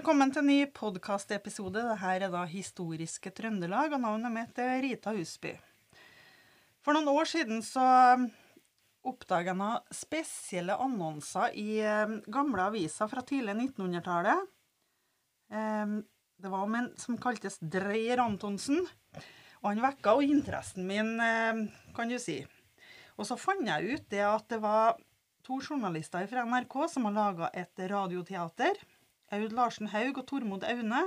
Velkommen til en ny podkastepisode. Dette er da Historiske Trøndelag, og navnet mitt er Rita Husby. For noen år siden så oppdaga jeg noen spesielle annonser i eh, gamle aviser fra tidlig 1900-tallet. Eh, det var om en som kaltes Dreyer Antonsen, og han vekka jo interessen min, eh, kan du si. Og så fant jeg ut det at det var to journalister fra NRK som har laga et radioteater. Aud Larsen Haug og Tormod Aune.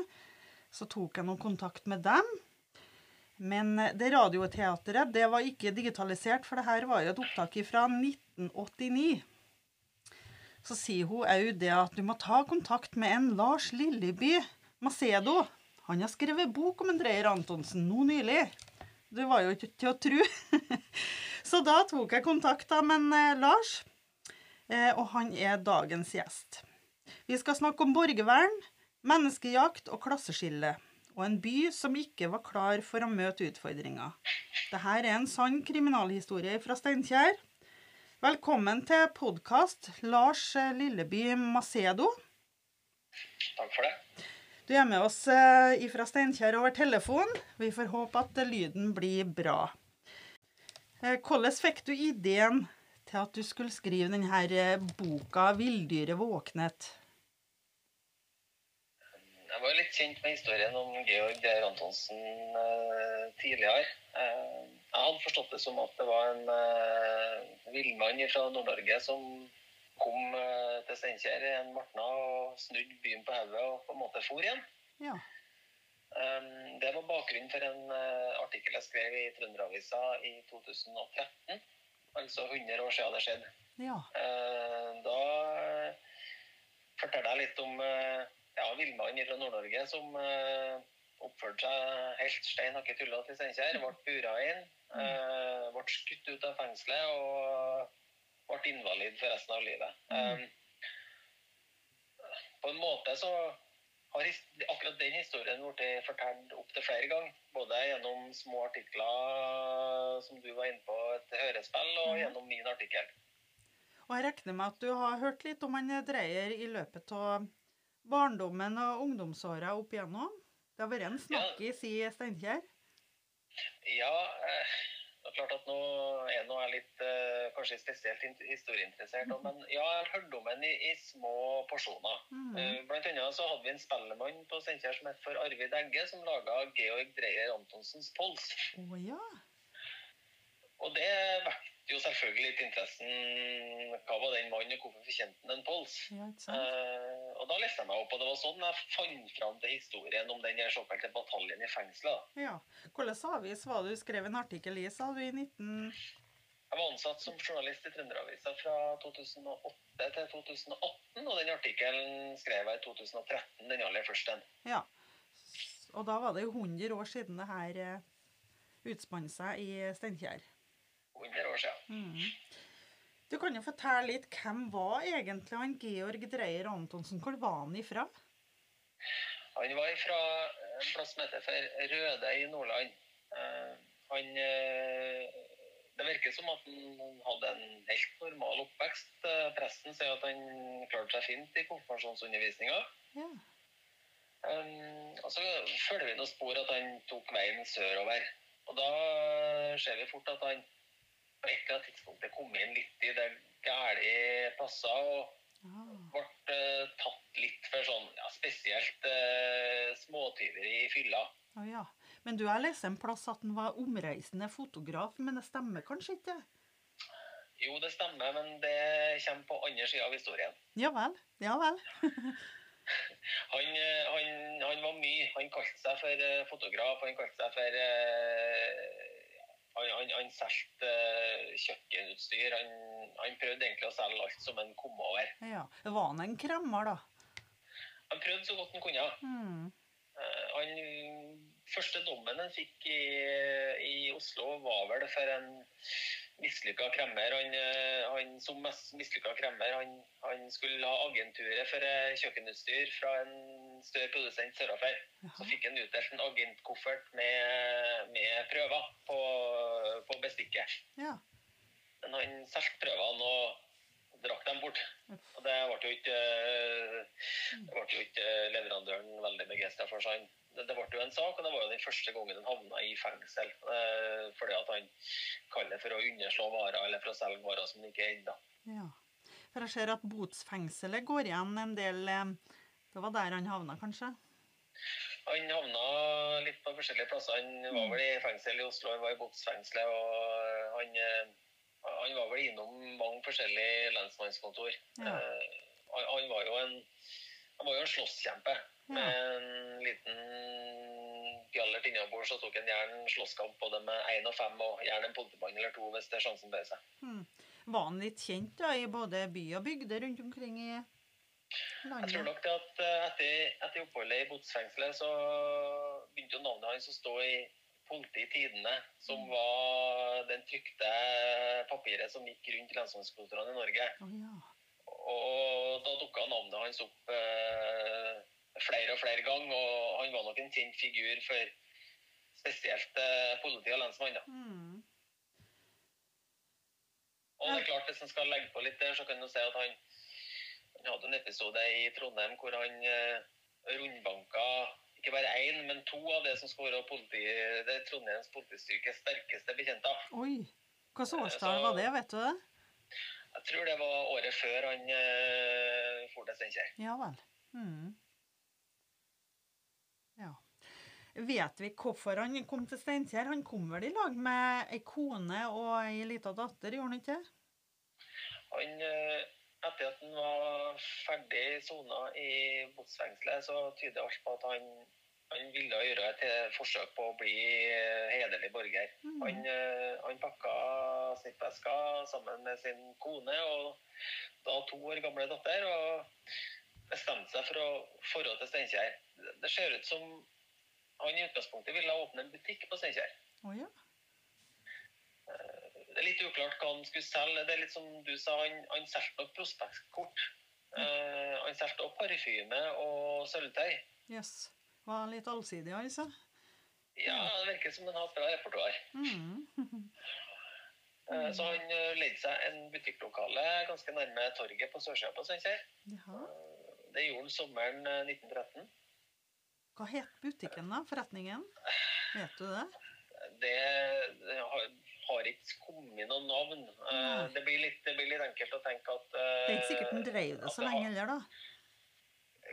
Så tok jeg noen kontakt med dem. Men det radioteateret det var ikke digitalisert, for det her var jo et opptak fra 1989. Så sier hun Aud det at du må ta kontakt med en Lars Lilleby Macedo. Han har skrevet bok om en Dreyer Antonsen nå nylig. Det var jo ikke til å tro. Så da tok jeg kontakt med en, eh, Lars, eh, og han er dagens gjest. Vi skal snakke om borgervern, menneskejakt og klasseskille. Og en by som ikke var klar for å møte utfordringer. Dette er en sann kriminalhistorie fra Steinkjer. Velkommen til podkast, Lars Lilleby Macedo. Takk for det. Du er med oss eh, fra Steinkjer over telefon. Vi får håpe at lyden blir bra. Eh, Hvordan fikk du ideen til at du skulle skrive denne eh, boka 'Villdyret våknet'? Jeg var jo litt kjent med historien om Georg Geir Antonsen eh, tidligere. Eh, jeg hadde forstått det som at det var en eh, villmann fra Nord-Norge som kom eh, til Steinkjer en martna og snudde byen på hodet og på en måte for igjen. Ja. Eh, det var bakgrunnen for en eh, artikkel jeg skrev i Trønderavisa i 2013. Altså 100 år siden det skjedde. Ja. Eh, Da forteller jeg litt om ja, villmann fra Nord-Norge som eh, oppførte seg helt stein hakke tullete i Steinkjer. Ble bura inn, eh, ble skutt ut av fengselet og ble invalid for resten av livet. Eh, På en måte så har akkurat den historien blitt fortalt opptil flere ganger. Både gjennom små artikler som du var inne på, et hørespill, og Mhm. gjennom min artikkel. Og jeg regner med at du har hørt litt om han Dreyer i løpet av barndommen og ungdomsåra opp igjennom? Det har vært en snakkis i Steinkjer? Ja, eh, det er klart at nå er jeg litt eh, kanskje spesielt historieinteressert, men ja, jeg har hørt om den i, i små porsjoner. Eh, Blant annet så hadde vi en spellemann på Steinkjer som het for Arvid Egge, som laga Georg Dreyer Antonsens Pols. Oh, ja. Og det vekket jo selvfølgelig litt interessen. Hva var den mannen, og hvorfor fortjente han en Pols? ja. Og da leste jeg meg opp, og det var sånn jeg fant fram til historien om den såkalte bataljen i fengselet. Ja. Hvilken avis var det du skrev en artikkel i, sa du, i 19... Jeg var ansatt som journalist i Trønderavisa fra 2008 til 2018, og den artikkelen skrev jeg i 2013, den aller første. Ja. Og da var det jo 100 år siden det her eh, utspant seg i Steinkjer. 100 år siden. Mhm. Du kan jo fortelle litt hvem var egentlig han Georg Dreyer Antonsen? Hvor var han ifra? Han var fra en plass som heter for Røde i Nordland. Eh, Han eh, Det virker som at han hadde en helt normal oppvekst. Eh, Presten sier at han klarte seg fint i konfirmasjonsundervisninga. Ja. Um, og så følger vi noen spor at han tok veien sørover. Og da ser vi fort at han på et eller annet tidspunkt kom inn litt i det gæle plasser og Ah. ble eh, tatt litt for sånn ja, spesielt uh, småtyveri i fylla. Oh, ja. Men du har lest en plass at han var omreisende fotograf, men det stemmer kanskje ikke? Jo, det stemmer, men det kommer på andre sida av historien. Ja vel. Ja vel. Han, eh, han, han var mye. Han kalte seg for fotograf. Han kalte seg for Han, han, solgte eh, kjøkkenutstyr. Han, han prøvde egentlig å selge alt som han kom over. Ja. Var han en kremmer, da? Han prøvde så godt han kunne. Mm. Eh, Han, første dommen han fikk i, i Oslo, var vel for en mislykka kremmer. Han, eh, han som mislykka kremmer, han, han skulle ha agenturet for kjøkkenutstyr fra en større produsent sørafor. Så fikk han utdelt en agentkoffert med, med prøver på, på bestikket. Ja. Men han solgte prøvene, og drakk dem bort. Og det ble jo ikke, eh, ble jo ikke leverandøren veldig begeistra for. seg. det, det ble jo en sak, og det var jo den første gangen han havna i fengsel. eh, Fordi at han kaller det for å underslå varer eller for å selge varer som han ikke da. Ja. For jeg ser at botsfengselet går igjen en del eh, Det var der han havna, kanskje? Han havna litt på forskjellige plasser. Han var vel i fengsel i Oslo, han var i botsfengselet, og han, eh, han var vel innom mange forskjellige lensmannskontor. Ja. Eh, Han, han var jo en han var jo en slåsskjempe. Ja. Med en liten bjallert innabords så tok en slåsskamp både med én og fem, og gjerne en politimann eller to hvis det er sjansen bød seg. Hmm. Var han litt kjent da, i både by og bygde rundt omkring i Jeg tror nok det at eh, etter, etter oppholdet i botsfengselet så begynte jo navnet hans å stå i polititidene som var den trykte papiret som gikk rundt i lensmannskontorene i Norge. Oh, ja. Og da dukka navnet hans opp eh, flere og flere ganger, og han var nok en kjent figur for spesielt eh, politi og lensmann. Hmm. Og det er klart, hvis en skal legge på litt der, så kan du si at han, han hadde en episode i Trondheim hvor han eh, rundbanka ikke bare én, men to av det som skal være politi, det er Trondheims politistyrkes sterkeste bekjenter. Oi. Hvilket årstall var det, vet du det? Jeg tror det var året før han eh, for til Steinkjer. Ja vel. Mm. Ja. Vet vi hvorfor han kom til Steinkjer? Han kom vel i lag med ei kone og ei lita datter, gjorde han ikke? Han, eh, etter at han var ferdig sona i botsfengselet, så tyder alt på at han, han ville gjøre et forsøk på å bli hederlig borger. Mm. Han, eh, han pakka snippveska sammen med sin kone og da to år gamle datter, og bestemte seg for å forholde til Steinkjer. Det- Det ser ut som han i utgangspunktet ville åpne en butikk på Steinkjer. Oh, ja. Det er litt uklart hva han skulle selge. Det er litt som du sa, han, han solgte nok prospektkort. Uh, han solgte også parfyme og sølvtøy. Yes. Var litt allsidig, altså. Ja, det virker som han har et bra repertoar. Mm. Eh, så han eh, leide seg en butikklokale ganske nærme torget på sørsida på Steinkjer. Jaha. Det gjorde han sommeren eh, 1913. Hva het butikken, da? Forretningen? Vet du det? Det, det har, ikke kommet noen navn. Uh, det, blir litt, det blir litt enkelt å tenke at uh, Det er ikke sikkert den dreiv det så lenge heller, da.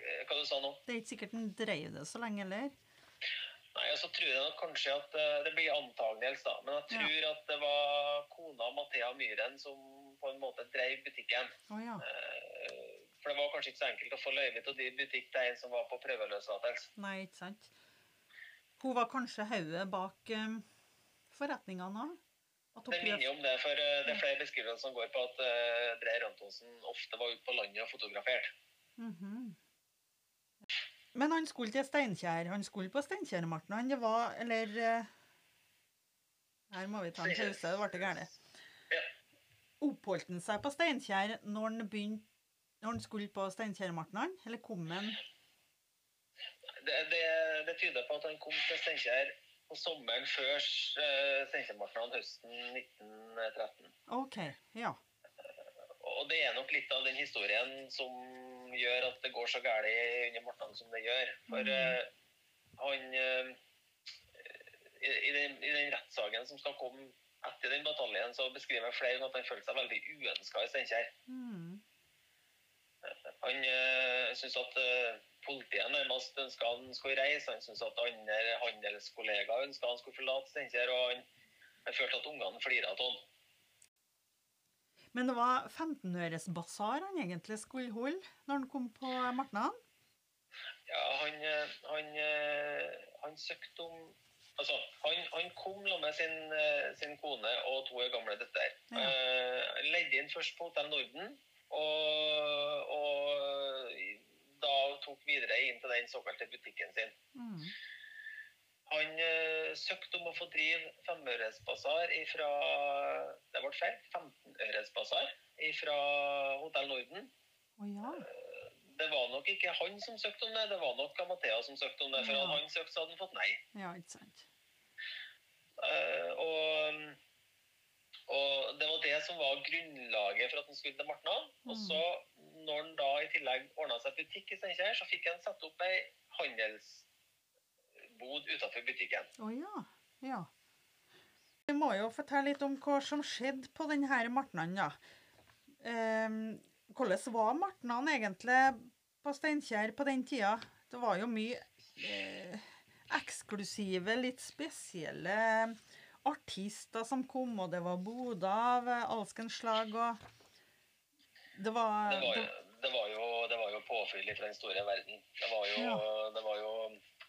Eh, Hva du sa nå? Det er ikke sikkert den dreiv det så lenge heller. Nei, og så tror jeg nok kanskje at Det blir antagelse, da. Men jeg tror at det var kona Mathea Myhren som på en måte drev butikken. Å ja. For det var kanskje ikke så enkelt å få løyve til å drive butikk til en som var på prøveløslatelse. Nei, ikke sant. Hun var kanskje hodet bak um, forretningene òg? Det minner om det, for eh, det er flere beskrivelser som går på at uh, Dreyer Antonsen ofte var ute på landet og fotograferte. Mhm. Men han skulle til Steinkjer. Han skulle på Steinkjermarten. Han det var Eller eh, Her må vi ta en pause. Det ble galt. Ja. Oppholdt han seg på Steinkjer når han begynte når han skulle på Steinkjermartnan, eller kom han Det, det, det tyder på at han kom til Steinkjer på sommeren før uh, Steinkjermartnan høsten 1913. OK. Ja. Og det er nok litt av den historien som gjør at det går så galt under Mortnan som det gjør. For eh, han uh, i, i, den, I den rettssaken som skal komme etter den bataljen, så beskriver flere at han følte seg veldig uønska i Steinkjer. Mm. Han uh, syntes at eh, politiet nærmest ønska han skulle reise. Han syntes at andre handelskollegaer ønska han skulle forlate Steinkjer. Og han, han følte at ungene flira av han. Men det var 15-øresbasar han egentlig skulle holde når han kom på Martnan? Ja, han, eh, han, eh, han søkte om Altså, han, han kom med sin, eh, sin kone og to gamle døtter. Ja. Uh, leide inn først på Hotell Norden, og, og da tok videre inn til den såkalte butikken sin. Mm. Han uh, søkte om å få drive femøresbasar ifra Det ble feil. 15-øresbasar fra Hotell Norden. Oh, ja. Det var nok ikke han som søkte om det, det var nok Mathea som søkte om det. For Ja. hadde han søkt, så hadde han fått nei. Ja, ikke sant. Uh, og, og det var det som var grunnlaget for at han skulle til Martna. Og Mm. så, når han da i tillegg ordna seg butikk i Steinkjer, så fikk han satt opp ei handelsbod utafor butikken. Å ja. Ja. Vi må jo fortelle litt om hva som skjedde på denne martnan, da. Um, hvordan var martnan egentlig på Steinkjer på den tida? Det var jo mye eh, eksklusive, litt spesielle artister som kom, og det var boder av alskens slag, og det var, Det var, jo, det, var, jo, det var jo påfyll fra den store verden. Det var jo, Ja. det var jo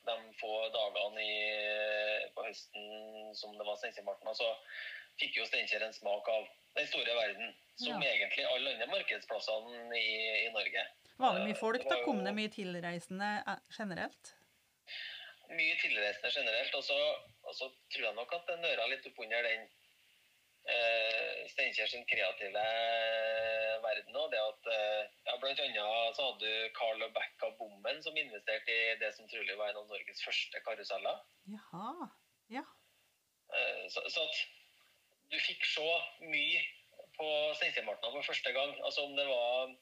de få dagene i, på høsten som det var Steinkjermarten, så fikk jo Steinkjer en smak av den store verden. Som Ja. egentlig alle andre markedsplassene i, i Norge. var det mye folk, da? Kom det mye tilreisende eh, generelt? Mye tilreisende generelt. Og så, og så tror jeg nok at det nører litt opp under den eh, Steinkjer sin kreative verden òg. Det at eh, ja, Blant annet så hadde du Carl og Becka Bommen, som investerte i det som trolig var en av Norges første karuseller. Jaha. Ja. Eh, så, så at du fikk se mye på Steinkjermartna for første gang. Altså om det var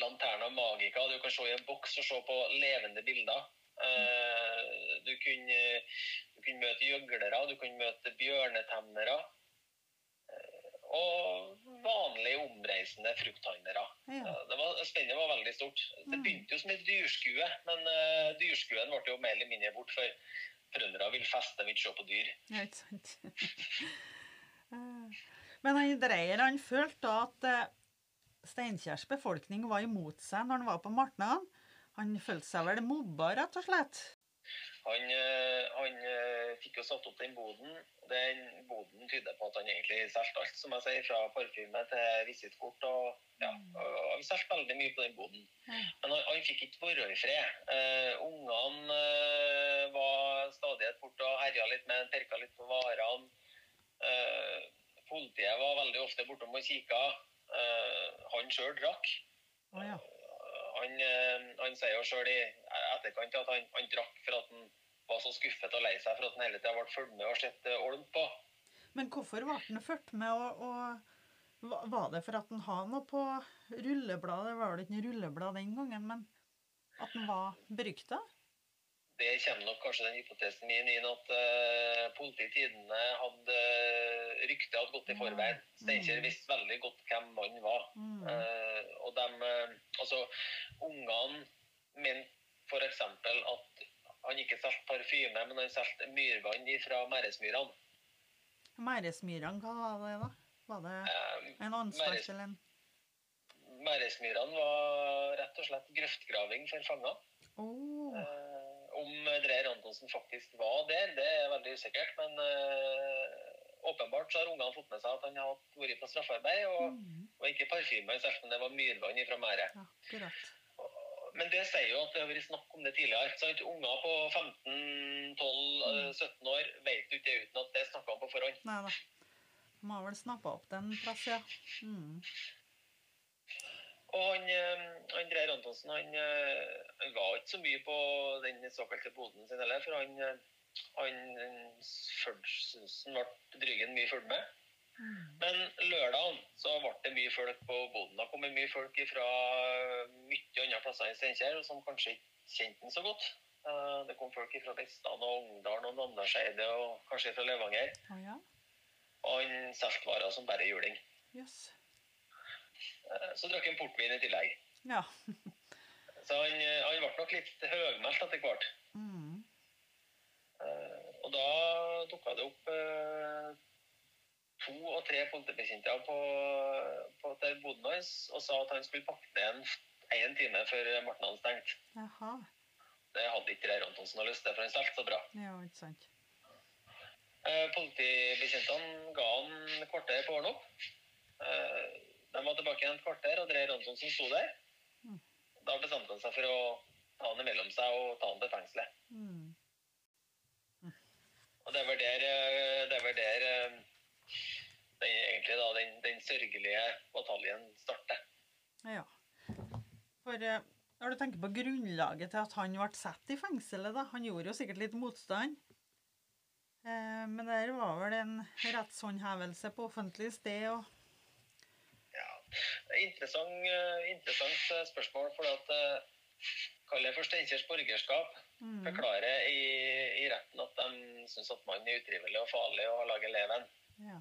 Lanterna Magica, du kan se i en boks og se på levende bilder. Eh, du, kunne, kunne møte gjøglere, du kunne møte bjørnetemmere. eh, Og vanlige omreisende frukthandlere. ja. Det var, spennet var veldig stort. Det Mm. begynte jo som et dyrskue, men uh, dyrskuen ble jo mer eller mindre bort, for trøndere vil feste, vil ikke se på dyr. Ja, ikke sant. Eh, Men han Dreyer han følte da at Steinkjers befolkning var imot seg når han var på Martnan. Han følte seg vel mobba, rett og slett. Han, eh, han eh, fikk jo satt opp den boden. Den boden tyder på at han egentlig solgte alt, som jeg sier, fra parfyme til visittkort. og ja, Han solgte veldig mye på den boden. Men han, han fikk ikke være i fred. Uh, Ungene uh, var stadig borte og herja litt med perka litt på varene. Uh, politiet var veldig ofte bortom og kikka. Han sjøl drakk. Oh, ja. Han, han sier jo sjøl i etterkant at han, han drakk for at han var så skuffet og lei seg for at han hele tida ble fulgt med og sett eh, på. Men hvorfor ble han fulgt med, og, og var det for at han har noe på rullebladet? Det var vel ikke noe rulleblad den gangen, men at han var berykta? Det kommer nok kanskje den hypotesen min inn at uh, politiet i tidene hadde uh, Ryktet hadde gått i forveien. Steinkjer Mm. visste veldig godt hvem mannen var. Mm. Uh, og de uh, Altså, ungene mente f.eks. at han ikke solgte parfyme, men han solgte myrvann fra Mæresmyrene. Mæresmyrene, hva var det da? Var det Eh, en anstalt Mæres- eller en Mæresmyrene var rett og slett grøftgraving for fanger. Oh. Eh, om Dreyer Antonsen faktisk var der, det er veldig usikkert. Men eh, åpenbart så har ungene fått med seg at han har vært på straffarbeid. Og, mm, og ikke parfyme, men det var myrvann fra Mære. akkurat. Men det sier jo at det har vært snakk om det tidligere. Sant? Unger på 15, 12, eh, 17 år vet jo ikke det uten at det er snakka om på forhånd. Nei da. De har vel snappa opp den plass, ja. Mm. Og han, eh, han Dreyer Antonsen han, eh, han var ikke så mye på den såkalte boden sin heller, for han, eh, han følelsen ble Drygen mye fulgt med. Mm. Men lørdagen så ble det mye folk på boden. Det kom mye folk fra mye andre plasser i Steinkjer som kanskje ikke kjente den så godt. Eh, Det kom folk fra Vestland og Ungdalen og Namdalseidet og kanskje fra Levanger. Ja. Og han solgte varer som bare juling. Jøss. Eh, Så drakk han portvin i tillegg. Ja. Så han, eh, han ble nok litt høgmælt etter hvert. Mm. Eh, Og da dukka det opp eh, to og tre politibetjenter på, på til boden hans og sa at han skulle pakke ned en, en time før Marten hadde stengt. Jaha. Det hadde ikke Reir Antonsen lyst til, for han solgte så bra. Ja, ikke sant. Eh, Politibetjentene ga han kvarter på å ordne opp. Eh, De var tilbake igjen et kvarter, og Reir Antonsen sto der. Mm. Da bestemte han seg for å ta han imellom seg og ta han til fengselet. Mm. Og det var der, eh, det var der eh, egentlig da, den, den sørgelige bataljen starter. Ja. For eh, når du tenker på grunnlaget til at han ble satt i fengselet, da Han gjorde jo sikkert litt motstand. Eh, men der var vel en rettshåndhevelse på offentlig sted, og Interessant, eh, interessant spørsmål. For at kaller Kall for Steinkjers borgerskap Mm. forklarer i, i retten at de syns at mannen er utrivelig og farlig og har laget leven. Ja.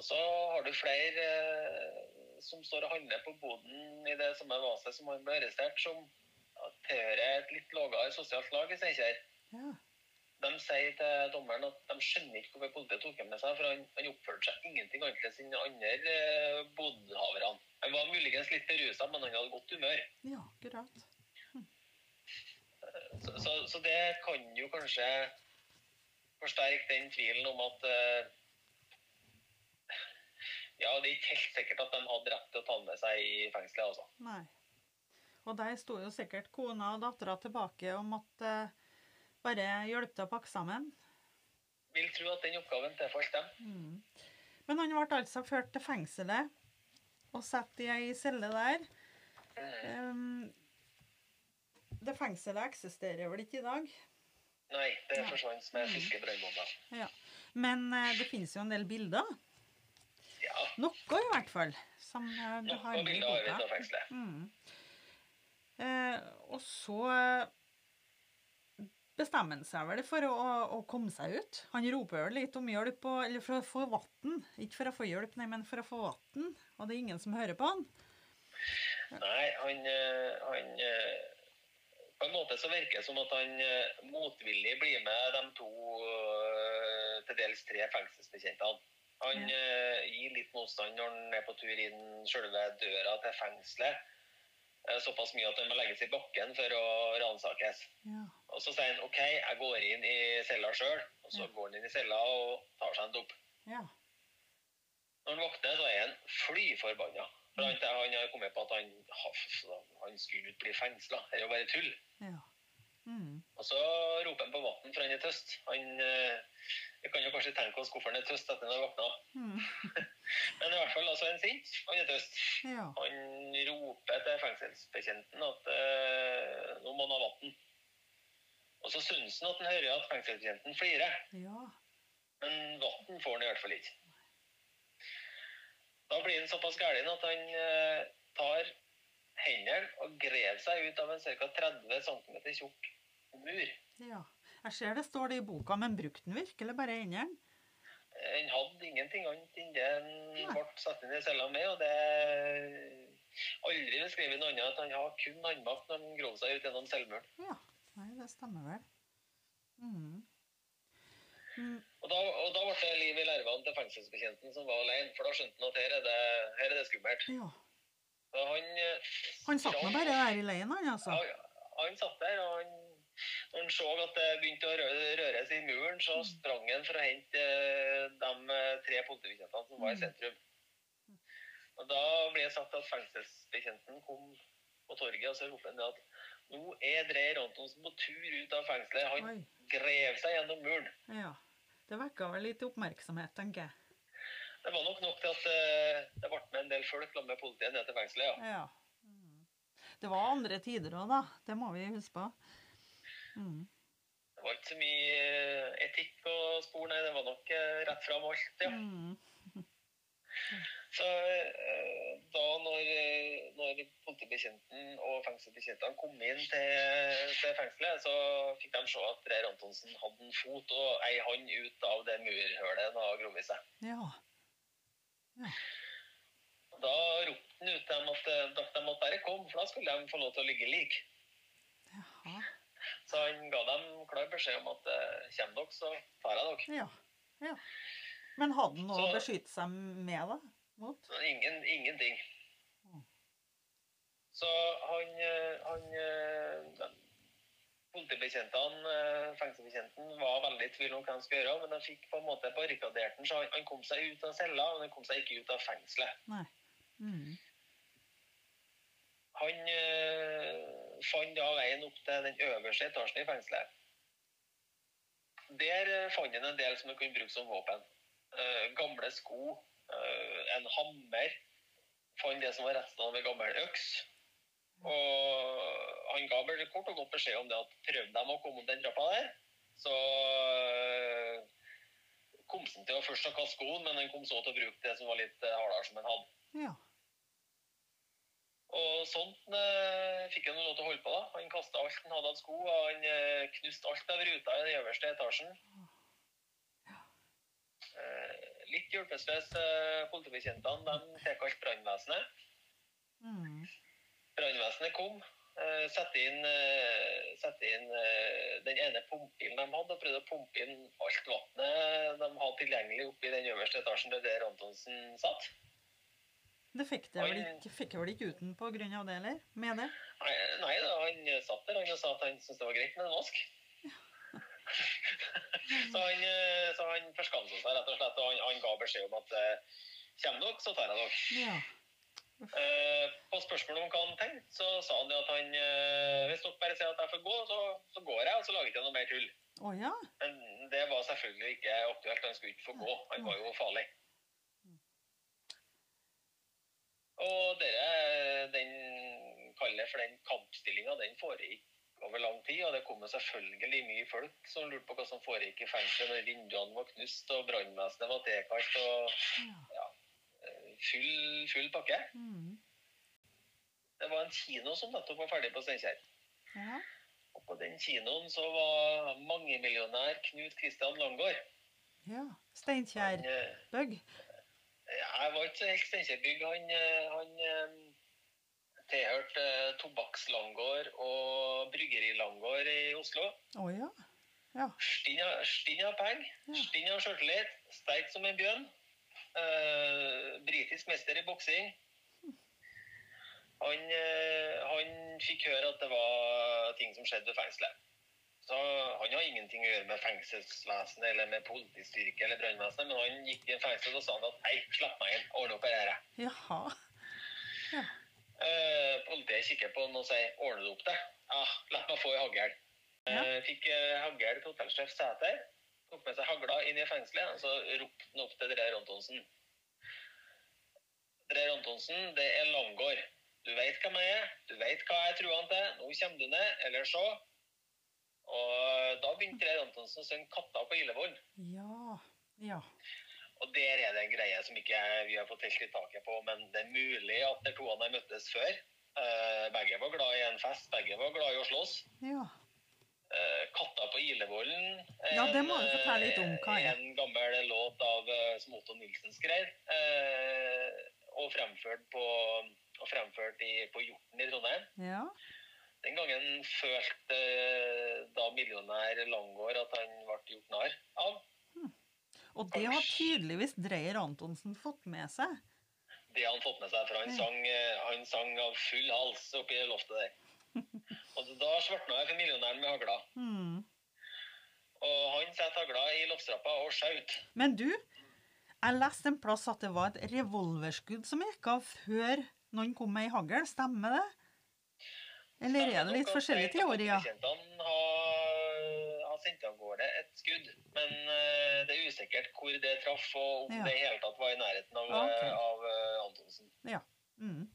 Og så har du flere eh, som står og handler på boden i det samme vaset som han ble arrestert, som tilhører et litt lavere sosialt lag i Steinkjer. ja. De sier til dommeren at de skjønner ikke hvorfor politiet tok ham med seg, for han, han oppførte seg ingenting annerledes enn andre eh, bodhaverne. Han var muligens litt berusa, men han hadde godt humør. Ja, akkurat. Så, så, så det kan jo kanskje forsterke den tvilen om at eh, Ja, det er ikke helt sikkert at de hadde rett til å ta med seg i fengselet, altså. Nei. Og der sto jo sikkert kona og dattera tilbake og måtte bare hjelpe til å pakke sammen. Vil tro at den oppgaven tilfalt dem. Mm. Men han ble altså ført til fengselet og satt i ei celle der. Um, det fengselet eksisterer vel ikke i dag? Nei, det forsvant med fiskebrannbomber. Ja. Men eh, det finnes jo en del bilder. Noe i hvert fall. Som eh, du har med i boka. Mm. Eh, og så bestemmer han seg vel for å, å komme seg ut. Han roper vel litt om hjelp, og, eller for å få vann. Ikke for å få hjelp, nei, men for å få vann. Og det er ingen som hører på han. Nei, han, eh, han På en måte så virker det som at han motvillig blir med de to, til dels tre fengselsbetjentene. Han eh, gir litt motstand når han er på tur inn selve døra til fengselet. Eh, Såpass mye at han må legges i bakken for å ransakes. Ja. Og så sier han OK, jeg går inn i cella sjøl. Og så Ja. går han inn i cella og tar seg en dopp. ja. Når han våkner, så er han fly forbanna. For han, han har kommet på at han, han skulle ikke bli fengsla. Det er jo bare tull. ja. Og så roper han på vann, for han er tøst. Han eh, Vi kan jo kanskje tenke oss hvorfor han er tøst etter at han har våkna. Mm. Men i hvert fall, altså, han er sint. Han er tøst. Ja. Han roper til fengselsbetjenten at eh, nå må han ha vann. Og så syns han at han hører at fengselsbetjenten flirer. ja. Men vann får han i hvert fall ikke. Da blir han såpass gæren at han eh, tar hendene og graver seg ut av en ca. 30 cm tjukk mur. ja. Jeg ser det står det i boka, men brukte den virkelig bare hendene? Han hadde ingenting annet enn det den ble satt inn i cella med. og det Aldri beskrevet noe annet at han har kun håndmakt når han grov seg ut gjennom selvmuren. Ja. Nei, det stemmer vel. Mm. Mm. Og da, og da ble det liv i larvene til fengselsbetjenten som var alene, for da skjønte han at her er det, her er det skummelt. Ja. Han, eh, Han satt nå bare der i leien, han altså. Ja, han satt der, og han, når han så at det begynte å røres i muren, så sprang han for å hente eh, de eh, tre politibetjentene som var i Mm. sentrum. Og Da ble det sagt at fengselsbetjenten kom på torget, og så ropte han at nå er Dreyer Antonsen på tur ut av fengselet. Han Oi. grev seg gjennom muren. Ja. Det vekka vel litt oppmerksomhet, tenker jeg. Det var nok nok til at eh, det ble med en del folk sammen med politiet ned til fengselet. ja. Ja. Mm. Det var andre tider òg, da. Det må vi huske på. Mm. Det var ikke så mye eh, etikk og spor, nei. Det var nok eh, rett fram alt, ja. Mm. Så eh, da når, når politibetjenten og fengselsbetjentene kom inn til, til fengselet, så fikk de se at Reir Antonsen hadde en fot og ei hånd ut av det murhølet han hadde grovet seg. Ja. Da ropte han ut til dem at de de måtte bare komme, for da skulle de få lov til å ligge lik. Så han ga dem klar beskjed om at eh, kommer dere, så tar jeg dere. Ja. ja. Men hadde han noe å beskytte seg med, da? Mot? Ingen, ingenting. Mm. Så han, eh, han eh, Politibetjentene, fengselsbetjenten, var veldig i tvil om hva han skulle gjøre, men de fikk på en måte barrikadert den, så han, han kom seg ut av cella, men han kom seg ikke ut av fengselet. Nei. Mm. Han eh, fant da veien opp til den øverste etasjen i fengselet. Der eh, fant han en del som han kunne bruke som våpen. Eh, gamle sko, eh, en hammer. Fant det som var restene av en gammel øks. Og han ga vel kort og godt beskjed om det at prøvde dem å komme opp den trappa der, så kom han til å først å kaste skoen, men han kom så til å bruke det som var litt hardere som han hadde. Ja. Og sånn eh, fikk han lov til å holde på. da. Han kasta alt han hadde av sko, og han eh, knuste alt av ruta i den øverste etasjen. Eh, litt hjelpeløse eh, politibetjentene de tilkalte brannvesenet. Mm. Brannvesenet kom, eh, satte inn, eh, satte inn den ene pumpebilen de hadde, og prøvde å pumpe inn alt vannet de hadde tilgjengelig oppe i den øverste etasjen der Antonsen satt. Det fikk det vel ikke, fikk jeg vel ikke uten på grunn av det, eller? Med det? Nei, nei da, han satt der han sa at han syntes det var greit med en vask. så han, eh, så han forskansa seg rett og slett, og han, han ga beskjed om at eh, kommer dere, så tar jeg dere. Ja. Eh, på spørsmål om hva han tenkte, så sa han at han hvis dere bare sier at jeg får gå, så, så går jeg, og så lager jeg ikke noe mer tull. Oh, ja. Men det var selvfølgelig ikke aktuelt. Han skulle ikke få gå. Han var jo farlig. Og dere, den kaller for den kampstillinga, den foregikk over lang tid. Og det kom jo selvfølgelig mye folk som lurte på hva som foregikk i fengselet når vinduene var knust og brannvesenet var tilkalt. og ja. full, full pakke. Mm. Det var en kino som nettopp var ferdig på Steinkjer. ja. Og på den kinoen så var mangemillionær Knut Kristian Langgaard. Ja. Han, Steinkjer eh, Bøgg. Jeg var ikke helt Steinkjer-bygg. Han, eh, han eh, tilhørte tobakkslangård og Bryggeri-Langgaard i Oslo. Å ja. Ja. Stinn av- penger, Ja. stinn av sjøltillit, sterk som en bjørn. Uh, britisk mester i boksing. Han, uh, han fikk høre at det var ting som skjedde ved fengselet. Så han har ingenting å gjøre med fengselsvesenet eller med politistyrke eller brannvesenet, men han gikk i en fengsel og sa han at hei, slapp meg inn, ordne opp i dette. Jaha. Ja. Eh, politiet kikker på han og sier ordner du opp det? Ja, la meg få i hagl. Ja. Eh, fikk eh, hagl til hotellsjef Sæter. Tok med seg hagla inn i fengselet, og så ropte han opp til Dreyer Antonsen. Dreyer Antonsen, det er Langgaard. Du veit hvem jeg er, du veit hva jeg truer han til. Nå kommer du ned, eller så. Og da begynte Dreyer Antonsen å synge 'Katta på Ilevoll'. Ja. Ja. Og der er det en greie som ikke vi har fått helt taket på, men det er mulig at de to har møttes før. Eh, begge var glad i en fest, begge var glad i å slåss. Ja. Eh, 'Katta på Ilevollen' Ja, det må du fortelle litt om, hva er. En gammel låt av eh, som Otto Nilsen skrev, eh, og fremført, på, og fremført i, på Hjorten i Trondheim. Ja. Den gangen følte eh, da millionær Langgaard at han ble gjort narr av. Og det har tydeligvis Dreyer Antonsen fått med seg. Det har han fått med seg, for han sang, eh, han sang av full hals oppi loftet der. Og da svartna jeg for millionæren med hagla. Mm. Og han satte hagla i loftstrappa og skjøt. Men du, jeg leste en plass at det var et revolverskudd som gikk av før noen kom med ei hagl. Stemmer det? Eller er det litt forskjellige teorier? Politibetjentene har, har sendt av gårde et skudd, men eh, det er usikkert hvor det traff, og om Ja. det i hele tatt var i nærheten av, Ok. eh, av eh, Antonsen. Ja. Mm.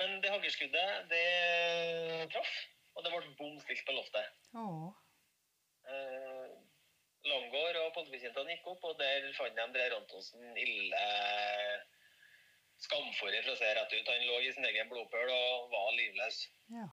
Men det haglskuddet, det traff, og det ble bom stilt på loftet. Oh. Eh, Langgaard og politibetjentene gikk opp, og der fant de Dreyer Antonsen ille skamfor, for å se rett ut. Han lå i sin egen blodpøl og var livløs. Ja.